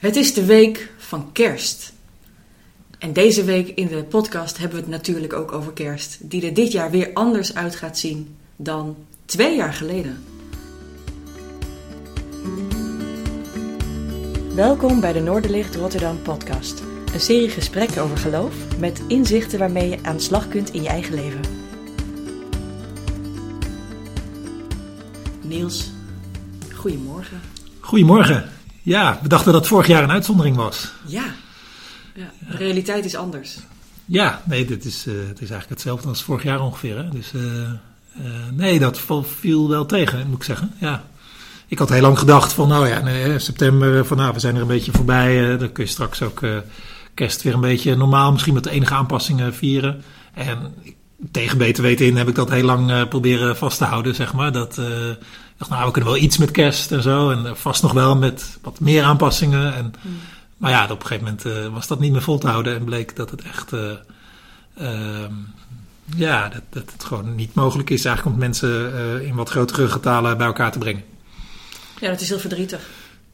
Het is de week van kerst. En deze week in de podcast hebben we het natuurlijk ook over kerst, die er dit jaar weer anders uit gaat zien dan twee jaar geleden. Welkom bij de Noorderlicht Rotterdam podcast. Een serie gesprekken over geloof met inzichten waarmee je aan de slag kunt in je eigen leven. Niels, goedemorgen. Goedemorgen. Ja, we dachten dat vorig jaar een uitzondering was. Ja, ja de realiteit is anders. Ja, nee, dit is, eh, het is eigenlijk hetzelfde als vorig jaar ongeveer. Hè? Dus eh, eh, nee, dat viel wel tegen, moet ik zeggen. Ja. Ik had heel lang gedacht van, nou ja, nee, september, van nou, we zijn er een beetje voorbij. dan kun je straks ook kerst weer een beetje normaal, misschien met de enige aanpassingen vieren. En tegen beter weten in heb ik dat heel lang proberen vast te houden, zeg maar. Dat, dacht, nou, we kunnen wel iets met kerst en zo. En eh, vast nog wel met wat meer aanpassingen. En, Maar ja, op een gegeven moment eh, was dat niet meer vol te houden. En bleek dat het echt... eh, ehm, ja, dat, dat het gewoon niet mogelijk is eigenlijk om mensen in wat grotere getalen bij elkaar te brengen. Ja, dat is heel verdrietig.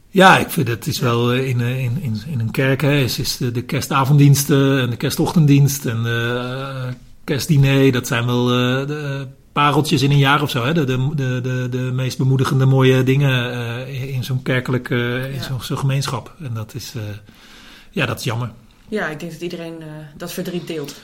Ja, ik vind het is wel in, in, in, in een kerk hè, is, is de, de kerstavonddiensten en de kerstochtenddienst en kerstdiner. Dat zijn wel de pareltjes in een jaar of zo. Hè? De, de, de, de, de meest bemoedigende mooie dingen eh, in zo'n kerkelijk, eh, in zo'n gemeenschap. En dat is, eh, ja, dat is jammer. Ja, ik denk dat iedereen dat verdriet deelt.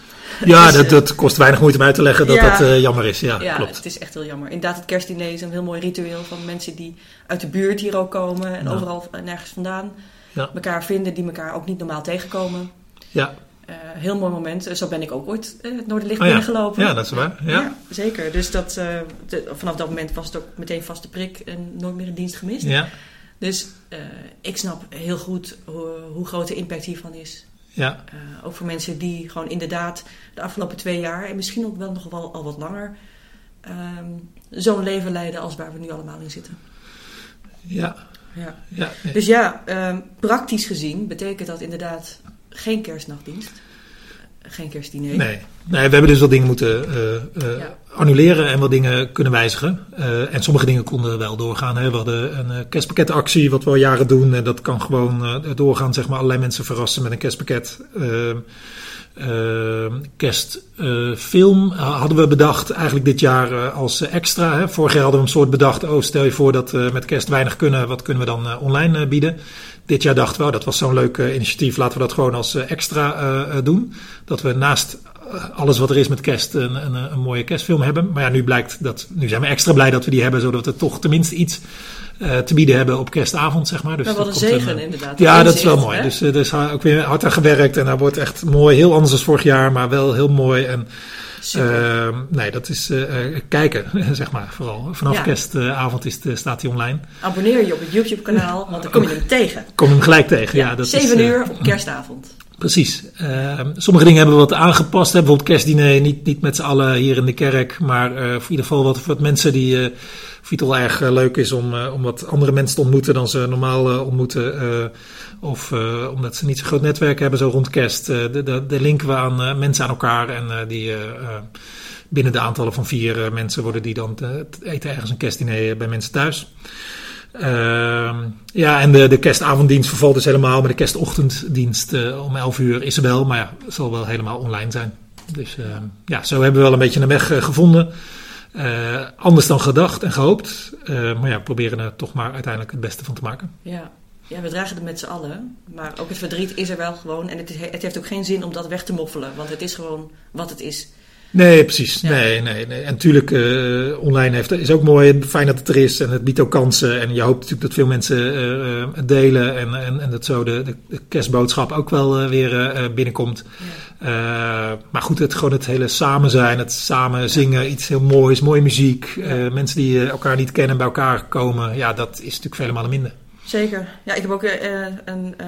Ja, Dus, dat, dat kost weinig moeite om uit te leggen dat Ja. dat jammer is. Ja, Ja, klopt. het is echt heel jammer. Inderdaad, het kerstdiner is een heel mooi ritueel van mensen die uit de buurt hier ook komen en Ja. overal nergens vandaan. Elkaar vinden die elkaar ook niet normaal tegenkomen. Ja, heel mooi moment. Eh, Zo ben ik ook ooit eh, het Noorderlicht Oh ja. binnengelopen. ja, dat is waar. Ja. zeker. Dus dat, eh, de- vanaf dat moment was het ook meteen vaste prik en nooit meer een dienst gemist. Ja, Dus eh, ik snap heel goed hoe, hoe groot de impact hiervan is. ja, Eh, ook voor mensen die gewoon inderdaad de afgelopen twee jaar en misschien ook wel nog wel al wat langer ehm, zo'n leven leiden als waar we nu allemaal in zitten. ja, Ja. ja. Dus ja, ehm, praktisch gezien betekent dat inderdaad geen kerstnachtdienst, geen kerstdiner. Nee. nee, we hebben dus wat dingen moeten eh, eh, Ja. annuleren en wat dingen kunnen wijzigen. Eh, en sommige dingen konden wel doorgaan. Hè. We hadden een kerstpakketactie, wat we al jaren doen. En dat kan gewoon doorgaan, zeg maar, allerlei mensen verrassen met een kerstpakket. Ehm, ehm, kerstfilm hadden we bedacht eigenlijk dit jaar als extra. Hè. Vorig jaar hadden we een soort bedacht, oh stel je voor dat we met kerst weinig kunnen, wat kunnen we dan online bieden? Dit jaar dachten we, oh, dat was zo'n leuk eh, initiatief, laten we dat gewoon als eh, extra eh, doen. Dat we naast alles wat er is met kerst een, een, een mooie kerstfilm hebben. Maar ja, nu blijkt dat, nu zijn we extra blij dat we die hebben, zodat we toch tenminste iets te bieden hebben op kerstavond, zeg maar. Dus Maar wat dat een zegen inderdaad. ja, dat is wel mooi. hè? Dus er is ook weer hard aan gewerkt en daar wordt echt mooi, heel anders dan vorig jaar, maar wel heel mooi. En Super. eh, nee, dat is eh, eh, kijken, zeg maar, vooral. Vanaf Ja. kerstavond is staat hij online. Abonneer je op het YouTube-kanaal, want dan kom je hem tegen. Kom hem gelijk tegen. Ja, dat is, 7 eh, uur op kerstavond. Precies. Eh, sommige dingen hebben we wat aangepast. Hè. Bijvoorbeeld kerstdiner, niet, niet met z'n allen hier in de kerk. Maar voor ieder geval wat, wat mensen die... wel erg eh, leuk is om, eh, om wat andere mensen te ontmoeten dan ze normaal eh, ontmoeten. of omdat ze niet zo'n groot netwerk hebben zo rond kerst. de, de, de linken we aan mensen aan elkaar. En die binnen de aantallen van vier mensen worden die dan te, te eten ergens een kerstdiner bij mensen thuis. Ehm, ja, en de, de kerstavonddienst vervalt dus helemaal. Maar de kerstochtenddienst om 11 uur is er wel. Maar ja, zal wel helemaal online zijn. Dus ehm, ja, zo hebben we wel een beetje een weg gevonden. Eh, anders dan gedacht en gehoopt. Eh, maar ja, we proberen er toch maar uiteindelijk het beste van te maken. Ja. ja, we dragen het met z'n allen. Maar ook het verdriet is er wel gewoon. En het, het heeft ook geen zin om dat weg te moffelen. Want het is gewoon wat het is. Nee, precies. Ja. Nee, nee, nee. En natuurlijk, eh, online heeft, is ook mooi. Fijn dat het er is. En het biedt ook kansen. En je hoopt natuurlijk dat veel mensen eh, eh, het delen. En, en, en dat zo de, de, kerstboodschap ook wel eh, weer eh, binnenkomt. Ja. Eh, maar goed, het, gewoon het hele samen zijn, het samen zingen, iets heel moois, mooie muziek. eh, mensen die eh, elkaar niet kennen bij elkaar komen. Ja, dat is natuurlijk vele malen minder. Zeker. Ja, ik heb ook eh, een, eh,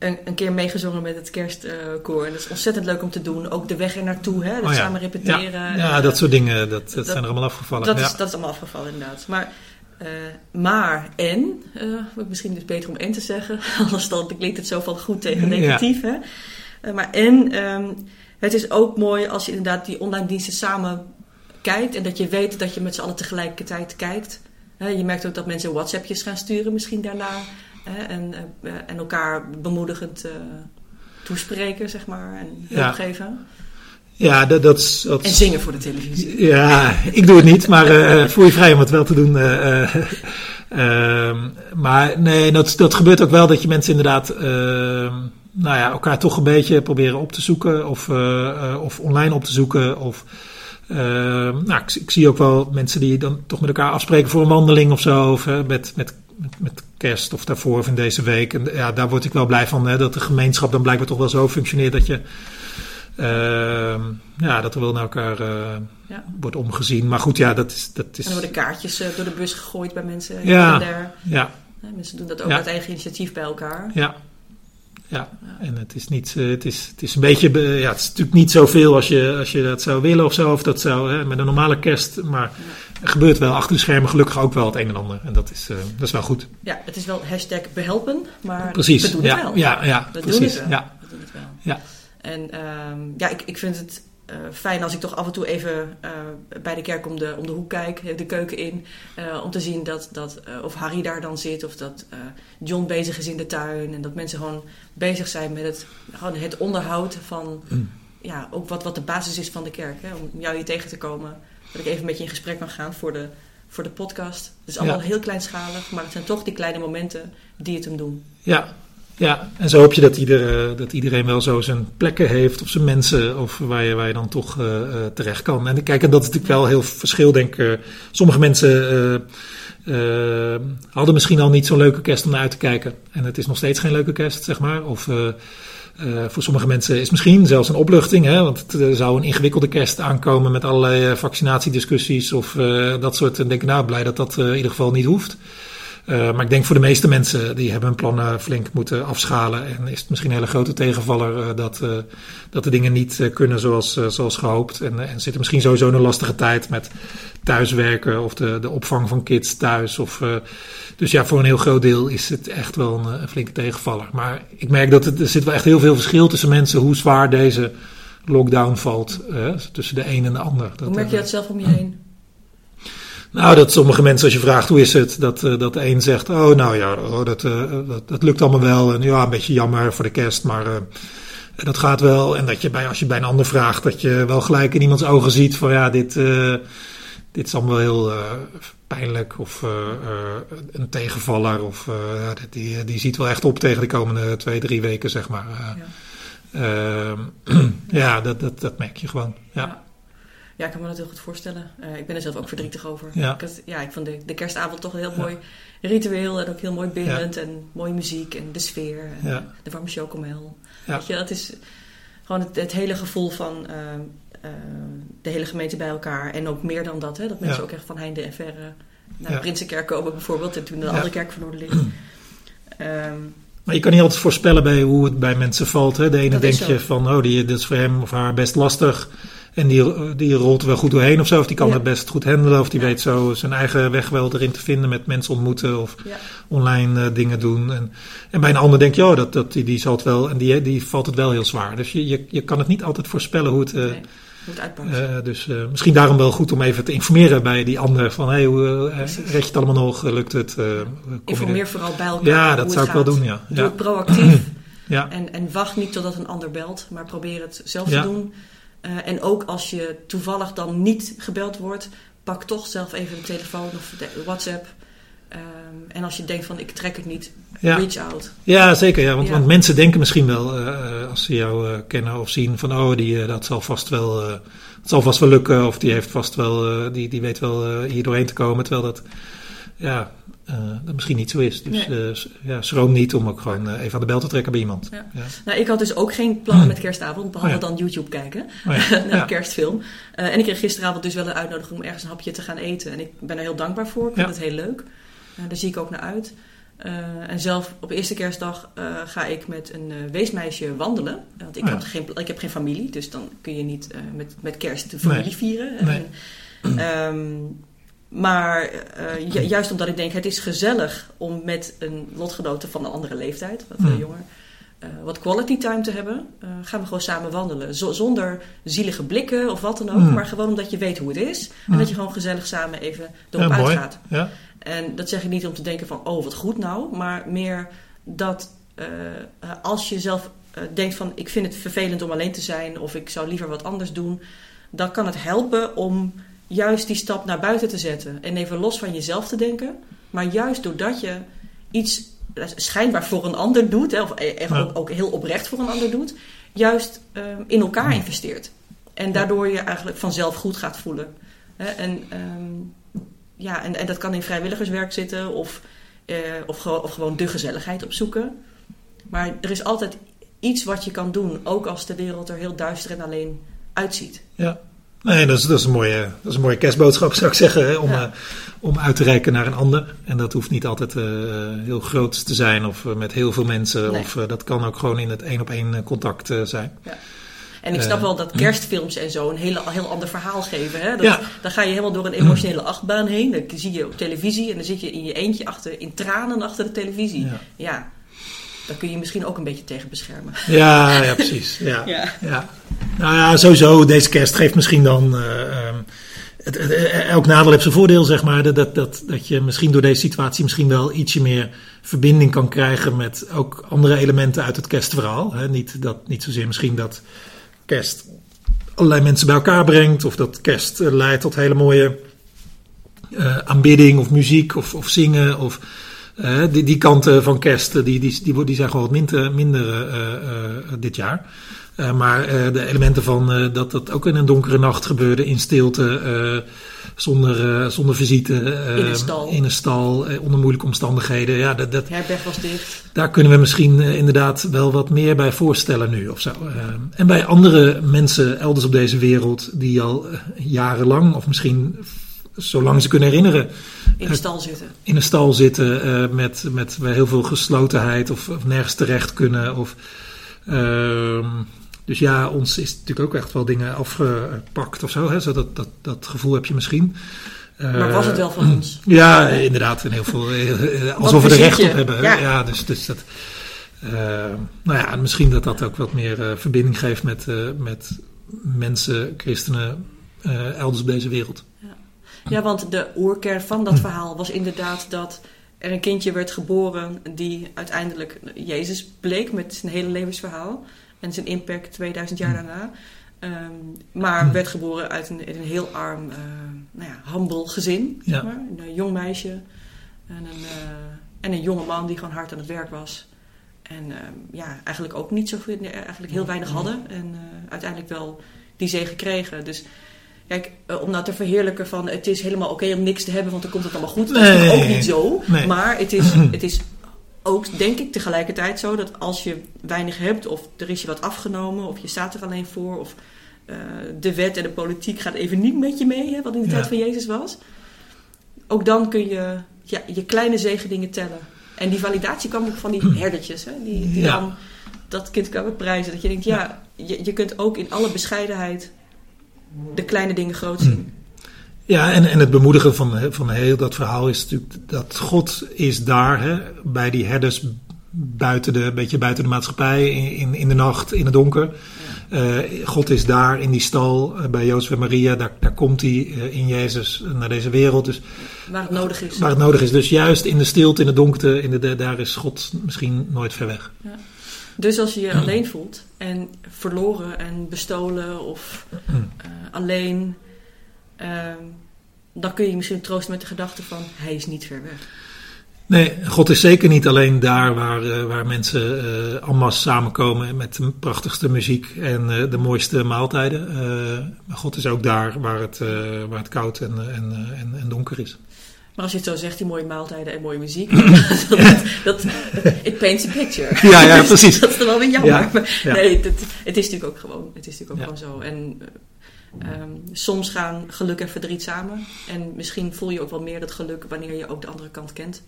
een, een keer meegezongen met het kerstkoor. en dat is ontzettend leuk om te doen. Ook de weg er naartoe, hè? Dat Oh samen repeteren. Ja, dat soort dingen, dat, dat, dat- zijn er allemaal afgevallen. Dat, is, dat is allemaal afgevallen inderdaad. Maar, eh, maar en, eh, misschien dus beter om en te zeggen, anders dan klinkt het zo van goed tegen Ja. negatief. Hè? Eh, maar en, ehm, het is ook mooi als je inderdaad die online diensten samen kijkt en dat je weet dat je met z'n allen tegelijkertijd kijkt. Je merkt ook dat mensen WhatsAppjes gaan sturen misschien daarna. Hè, en, eh, en elkaar bemoedigend eh, toespreken, zeg maar. En hulp Ja. geven. Ja, dat, dat, dat En zingen voor de televisie. Ja, ik doe het niet, maar eh, voel je vrij om het wel te doen. eh, eh, ehm, maar nee, dat, dat gebeurt ook wel dat je mensen inderdaad, ehm, nou ja, elkaar toch een beetje proberen op te zoeken of, of online op te zoeken. Of, ehm, nou, ik, ik zie ook wel mensen die dan toch met elkaar afspreken voor een wandeling of zo, of met, met, met, kerst of daarvoor in deze week. En ja, daar word ik wel blij van, hè, dat de gemeenschap dan blijkbaar toch wel zo functioneert dat je, ehm, ja, dat er wel naar elkaar eh, Ja. wordt omgezien. Maar goed, ja, dat is. Dat En is er worden kaartjes eh, door de bus gegooid bij mensen. Ja. en daar. ja, Mensen doen dat ook Ja. uit eigen initiatief bij elkaar. ja. Ja, en het is niet, eh, het is, het is een beetje, be- ja, het is natuurlijk niet zoveel als je, als je dat zou willen of zo, of dat zou, hè, met een normale kerst, maar er gebeurt wel achter de schermen gelukkig ook wel het een en ander. En dat is, eh, dat is wel goed. Ja, het is wel hashtag behelpen, maar Precies. we doen ja, het wel. Ja, ja, We doen precies. het wel. Ja, We doen het wel. Ja. En ehm, ja, ik, ik vind het eh, fijn als ik toch af en toe even eh, bij de kerk om de, om de hoek kijk, de keuken in. om te zien dat, dat of Harry daar dan zit of dat John bezig is in de tuin. En dat mensen gewoon bezig zijn met het, gewoon het onderhoud van Mm. Ja, ook wat, wat de basis is van de kerk. Hè, om jou hier tegen te komen. Dat ik even met je in gesprek kan gaan voor de, voor de podcast. Het is allemaal Ja. heel kleinschalig, maar het zijn toch die kleine momenten die het hem doen. ja. Ja, en zo hoop je dat, ieder, eh, dat iedereen wel zo zijn plekken heeft, of zijn mensen, of waar je, waar je dan toch eh, eh, terecht kan. En kijk, en dat is natuurlijk wel heel verschil, denk ik. sommige mensen hadden misschien al niet zo'n leuke kerst om naar uit te kijken. En het is nog steeds geen leuke kerst, zeg maar. Of eh, voor sommige mensen is misschien zelfs een opluchting, hè, want het eh, zou een ingewikkelde kerst aankomen met allerlei eh, vaccinatiediscussies of dat soort. En denk nou, blij dat dat in ieder geval niet hoeft. Uh, maar ik denk voor de meeste mensen die hebben hun plannen flink moeten afschalen. En is het misschien een hele grote tegenvaller uh, dat, uh, dat de dingen niet kunnen zoals, zoals gehoopt. En, en zitten misschien sowieso in een lastige tijd met thuiswerken of de, de opvang van kids thuis. Of, dus ja, voor een heel groot deel is het echt wel een, een, flinke tegenvaller. Maar ik merk dat het, er zit wel echt heel veel verschil tussen mensen hoe zwaar deze lockdown valt. tussen de een en de ander. Hoe merk je dat zelf om je heen? Nou, dat sommige mensen, als je vraagt hoe is het, dat, uh, dat de een zegt, oh nou ja, oh, dat, uh, dat, dat, lukt allemaal wel. En ja, een beetje jammer voor de kerst, maar uh, dat gaat wel. En dat je bij, als je bij een ander vraagt, dat je wel gelijk in iemands ogen ziet van ja, dit, dit is allemaal heel pijnlijk of een tegenvaller. Of die, die ziet wel echt op tegen de komende twee, drie weken, zeg maar. Ja, ja dat, dat, dat merk je gewoon, ja. ja. Ja, ik kan me dat heel goed voorstellen. Uh, ik ben er zelf ook verdrietig over. Ja. Ik, had, ja, ik vond de, de kerstavond toch een heel mooi ritueel. En ook heel mooi bindend. Ja. En mooie muziek en de sfeer. En ja. de warme chocomel. Weet je, dat is gewoon het, het hele gevoel van uh, uh, de hele gemeente bij elkaar. En ook meer dan dat. Hè, dat mensen ook echt van heinde en verre naar de Prinsenkerk komen bijvoorbeeld. En toen naar de andere kerk van Noorderlicht. um, maar je kan niet altijd voorspellen bij hoe het bij mensen valt. Hè? De ene denk je van, oh, die, dit is voor hem of haar best lastig. En die, die rolt er wel goed doorheen of zo. Of die kan ja. het best goed handelen. Of die ja. weet zo zijn eigen weg wel erin te vinden met mensen ontmoeten. Of ja. online uh, dingen doen. En, en bij een ander denk je, oh, dat, dat, die, die zal het wel. En die, die valt het wel heel zwaar. Dus je, je, je kan het niet altijd voorspellen hoe het, uh, nee. Uh, dus misschien daarom wel goed om even te informeren bij die ander. Van, hé, hey, hoe red je het allemaal nog? Lukt het? Informeer vooral bij elkaar. Ja, dat zou ik gaat. wel doen, ja. Doe het proactief. ja. en, en wacht niet totdat een ander belt. Maar probeer het zelf te doen. Uh, en ook als je toevallig dan niet gebeld wordt, pak toch zelf even de telefoon of de WhatsApp. Um, en als je denkt van ik trek het niet, ja. reach out. Ja, zeker. Ja, want, Ja. want mensen denken misschien wel, uh, als ze jou uh, kennen of zien, van oh, die, dat zal vast wel, het zal vast wel lukken. Of die heeft vast wel, die, die weet wel hier doorheen te komen. Terwijl dat, ja, dat misschien niet zo is. Dus Nee. ja, schroom niet om ook gewoon even aan de bel te trekken bij iemand. Ja. Ja. Nou, ik had dus ook geen plannen met kerstavond, behalve Oh ja. dan YouTube kijken Oh naar de kerstfilm. Uh, en ik kreeg gisteravond dus wel een uitnodiging om ergens een hapje te gaan eten. En ik ben er heel dankbaar voor. Ik vind het heel leuk. Uh, daar zie ik ook naar uit. Uh, en zelf op eerste kerstdag uh, ga ik met een uh, weesmeisje wandelen. Want ik, Oh ja. had geen, ik heb geen familie, dus dan kun je niet uh, met, met kerst de familie Nee. vieren. Nee. En, ehm, maar uh, ju- juist omdat ik denk, het is gezellig om met een lotgenote van een andere leeftijd, wat uh, jonger, eh, wat quality time te hebben, eh, gaan we gewoon samen wandelen. Z- zonder zielige blikken of wat dan ook, Mm. maar gewoon omdat je weet hoe het is. En Mm. dat je gewoon gezellig samen even Ja, erop mooi. uitgaat. Ja. En dat zeg ik niet om te denken van, oh wat goed nou, maar meer dat eh, eh, als je zelf eh, denkt van, ik vind het vervelend om alleen te zijn of ik zou liever wat anders doen, dan kan het helpen om juist die stap naar buiten te zetten en even los van jezelf te denken. Maar juist doordat je iets eh, schijnbaar voor een ander doet, hè, of e- echt Ja. ook, ook heel oprecht voor een ander doet, juist eh, in elkaar investeert. En daardoor je eigenlijk vanzelf goed gaat voelen. Hè, en, ehm, ja, en, en dat kan in vrijwilligerswerk zitten of, eh, of, gewoon, of gewoon de gezelligheid opzoeken. Maar er is altijd iets wat je kan doen, ook als de wereld er heel duister en alleen uitziet. Ja. Nee, dat is, dat, is een mooie, dat is een mooie kerstboodschap, zou ik zeggen. Hè? Om, Ja. eh, om uit te reiken naar een ander. En dat hoeft niet altijd eh, heel groot te zijn of eh, met heel veel mensen. Nee. Of dat kan ook gewoon in het één op één contact zijn. En ik snap wel dat kerstfilms en zo een hele, heel ander verhaal geven. Hè? Dat, Ja. Dan ga je helemaal door een emotionele achtbaan heen. Dan zie je op televisie en dan zit je in je eentje achter, in tranen achter de televisie. Ja. Daar kun je misschien ook een beetje tegen beschermen. Ja, ja precies. Ja. Ja. Ja. Nou ja, sowieso, deze kerst geeft misschien dan. eh, ehm, het, het- eh, elk nadeel heeft zijn voordeel, zeg maar. Dat, dat, dat, dat je misschien door deze situatie misschien wel ietsje meer verbinding kan krijgen met ook andere elementen uit het kerstverhaal. Hè. Niet, dat, niet zozeer misschien dat kerst allerlei mensen bij elkaar brengt. Of dat kerst eh, leidt tot hele mooie eh, aanbidding of muziek of, of zingen. Of, die, die kanten van kerst, eh, die, die, die, die zijn gewoon wat minder, minder eh, eh, dit jaar. Maar de elementen van dat dat ook in een donkere nacht gebeurde, in stilte, zonder, zonder visite. In een stal. In een stal, onder moeilijke omstandigheden. Ja, dat, dat, Herberg was dicht. daar kunnen we misschien inderdaad wel wat meer bij voorstellen nu of zo. En bij andere mensen elders op deze wereld die al jarenlang, of misschien zolang ze kunnen herinneren, In de stal zitten. in een stal zitten eh, met, met heel veel geslotenheid of, of nergens terecht kunnen. Of, ehm, dus ja, ons is natuurlijk ook echt wel dingen afgepakt of zo. Hè? zo dat, dat, dat gevoel heb je misschien. Maar was het wel van ons? Ja, inderdaad. En heel veel, eh, eh, alsof we er recht je? op hebben. Ja. Ja, dus, dus dat. eh, nou ja, en misschien dat dat ook wat meer eh, verbinding geeft met, eh, met mensen, christenen, eh, elders op deze wereld. Ja, want de oerkern van dat verhaal was inderdaad dat er een kindje werd geboren die uiteindelijk Jezus bleek met zijn hele levensverhaal en zijn impact 2000 jaar daarna. Ehm, maar werd geboren uit een, een heel arm, eh nou ja, humble gezin. Ja. zeg maar. Een eh, jong meisje en een, eh, en een jonge man die gewoon hard aan het werk was. En ehm, ja, eigenlijk ook niet zoveel, eigenlijk heel weinig hadden. En uiteindelijk wel die zegen kregen. Dus kijk, eh, om nou te verheerlijken van het is helemaal oké om niks te hebben, want dan komt het allemaal goed. Dat is Nee. ook niet zo. Nee. Maar het is, het is ook, denk ik, tegelijkertijd zo dat als je weinig hebt, of er is je wat afgenomen, of je staat er alleen voor, of eh, de wet en de politiek gaat even niet met je mee, hè, wat in de Ja. tijd van Jezus was. Ook dan kun je ja, je kleine zegendingen tellen. En die validatie kwam ook van die herdertjes, hè, die, die Ja. dan dat kind kwamen prijzen. Dat je denkt, ja, je, je kunt ook in alle bescheidenheid de kleine dingen groot zien. Ja, en, en het bemoedigen van, van heel dat verhaal is natuurlijk dat God is daar hè, bij die herders buiten de, beetje buiten de maatschappij, in, in, de nacht, in het donker. Eh, God is daar in die stal eh, bij Jozef en Maria, daar, daar komt hij eh, in Jezus naar deze wereld. Dus Waar het nodig is. waar het nodig is. Dus juist in de stilte, in de donkerte, in de, daar is God misschien nooit ver weg. Dus als je je alleen voelt en verloren en bestolen of Hmm. eh, alleen, ehm, dan kun je je misschien troosten met de gedachte van hij is niet ver weg. Nee, God is zeker niet alleen daar waar, eh, waar mensen eh en masse samenkomen met de prachtigste muziek en de mooiste maaltijden. Maar God is ook daar waar het, waar het koud en, en, en, en donker is. Maar als je het zo zegt, die mooie maaltijden en mooie muziek, dat, dat, it paints a picture. Ja, ja, precies. dat is dan wel weer jammer. Ja, Maar ja. Nee, het, het is natuurlijk ook gewoon, het is natuurlijk ook gewoon zo. En eh, ehm, soms gaan geluk en verdriet samen. En misschien voel je ook wel meer dat geluk wanneer je ook de andere kant kent.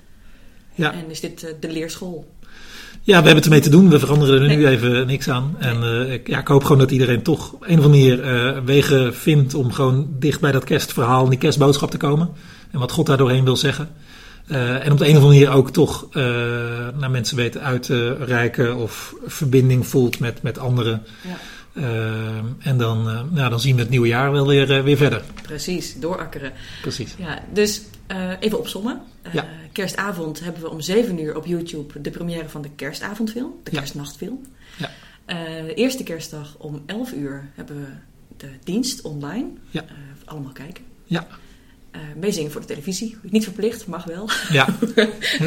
Ja. En is dit eh, de leerschool? Ja, we hebben het ermee te doen. We veranderen er nu even niks aan. En eh, ik, ja, ik hoop gewoon dat iedereen toch een of andere manier wegen vindt om gewoon dicht bij dat kerstverhaal en die kerstboodschap te komen. En wat God daar doorheen wil zeggen. en op de een of andere manier ook toch naar mensen weten uit te reiken of verbinding voelt met, met anderen. Ja. en dan, nou, dan zien we het nieuwe jaar wel weer, weer verder. Precies, doorakkeren. Precies. Ja, dus even opzommen. Ja. Kerstavond hebben we om 7 uur op YouTube de première van de kerstavondfilm, de kerstnachtfilm. Ja. eerste kerstdag om 11 uur hebben we de dienst online. Ja. allemaal kijken. Ja. Uh, meezingen voor de televisie. Niet verplicht, mag wel. Ja.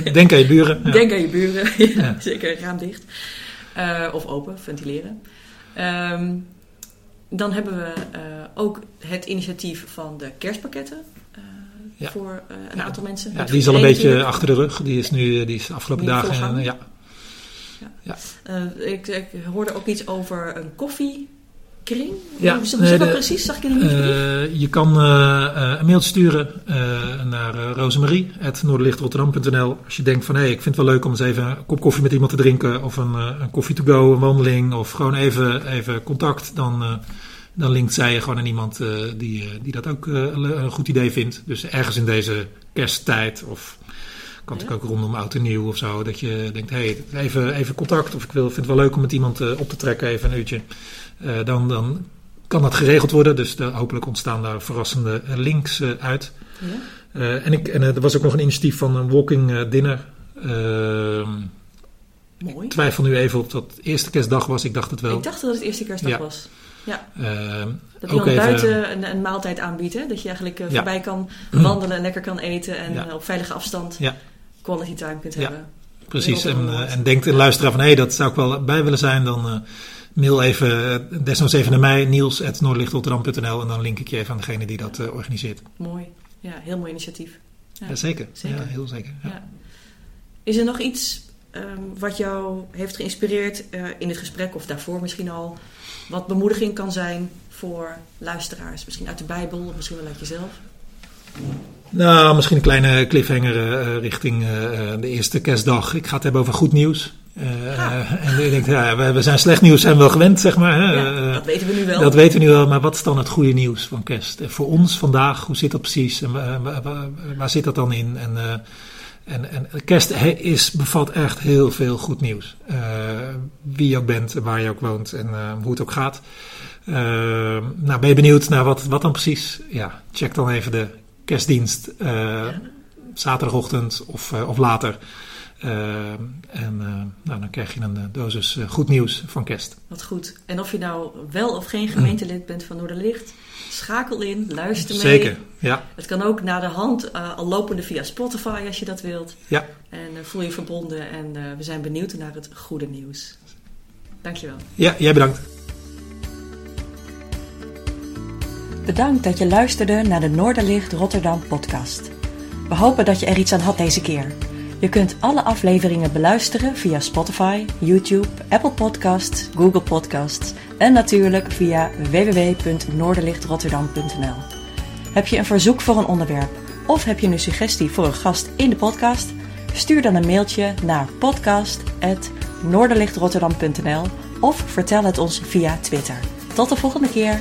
Denk aan je buren. Ja. Denk aan je buren. ja, Zeker, raam dicht. Uh, of open, ventileren. Um, dan hebben we uh, ook het initiatief van de kerstpakketten. Voor een aantal mensen. Ja, die is al een beetje achter de rug. Die is nu die is de afgelopen dagen. ja. Ja. Ik, ik, hoorde ook iets over een koffie kring? Ja, Hoe nee, dat precies? Zag ik in uh, Je kan uh, een mail sturen uh, naar rosemarie.noorderlichtrotterdam.nl als je denkt van hé, hey, ik vind het wel leuk om eens even een kop koffie met iemand te drinken of een, een koffie to go, een wandeling of gewoon even, even contact. Dan, dan linkt zij je gewoon aan iemand die, die dat ook een goed idee vindt. Dus ergens in deze kersttijd of kan natuurlijk ook rondom oud en nieuw of zo. Dat je denkt, hé, hey, even, even contact. Of ik wil, vind het wel leuk om met iemand op te trekken, even een uurtje. Eh, dan, dan kan dat geregeld worden. Dus hopelijk ontstaan daar verrassende links eh, uit. Ja. Eh, en ik, en er was ook nog een initiatief van een walking dinner. Ehm, Mooi. Ik twijfel nu even of dat eerste kerstdag was. Ik dacht het wel. Ik dacht dat het eerste kerstdag was. Ja. Uh, dat je dan buiten een, een, maaltijd aanbiedt. Hè? Dat je eigenlijk voorbij kan wandelen en lekker kan eten. En op veilige afstand quality time kunt hebben. Precies. En, en denkt een luisteraar van... hé, hey, dat zou ik wel bij willen zijn. Dan mail even, eh, desnoods even naar mij, en dan link ik je even aan degene die dat uh, organiseert. Mooi. Ja, heel mooi initiatief. Ja, zeker. zeker. Ja, heel zeker. Ja. Is er nog iets um, wat jou heeft geïnspireerd uh, in het gesprek of daarvoor misschien al, wat bemoediging kan zijn voor luisteraars? Misschien uit de Bijbel of misschien wel uit jezelf? Nou, misschien een kleine cliffhanger uh, richting uh, de eerste kerstdag. Ik ga het hebben over goed nieuws. Uh, En ik denk, ja, we, zijn slecht nieuws zijn wel gewend, zeg maar. Hè? Ja, dat weten we nu wel. Dat weten we nu wel, maar wat is dan het goede nieuws van kerst? En voor ons vandaag, hoe zit dat precies? En waar, waar, waar zit dat dan in? En, en, en kerst is, bevat echt heel veel goed nieuws. Wie je ook bent, waar je ook woont en hoe het ook gaat. nou, ben je benieuwd naar wat, wat dan precies? Ja, check dan even de kerstdienst. zaterdagochtend of, of later. Uh, en uh, nou, dan krijg je een uh, dosis goed nieuws van kerst. Wat goed. En of je nou wel of geen gemeentelid bent van Noorderlicht, schakel in, luister mee. Zeker, ja. Het kan ook na de hand, al lopende via Spotify als je dat wilt. Ja. En voel je verbonden en we zijn benieuwd naar het goede nieuws. Dankjewel. Ja, jij bedankt. Bedankt dat je luisterde naar de Noorderlicht Rotterdam podcast. We hopen dat je er iets aan had deze keer. Je kunt alle afleveringen beluisteren via Spotify, YouTube, Apple Podcasts, Google Podcasts en natuurlijk via www.noorderlichtrotterdam.nl. Heb je een verzoek voor een onderwerp of heb je een suggestie voor een gast in de podcast? Stuur dan een mailtje naar podcast.noorderlichtrotterdam.nl of vertel het ons via Twitter. Tot de volgende keer!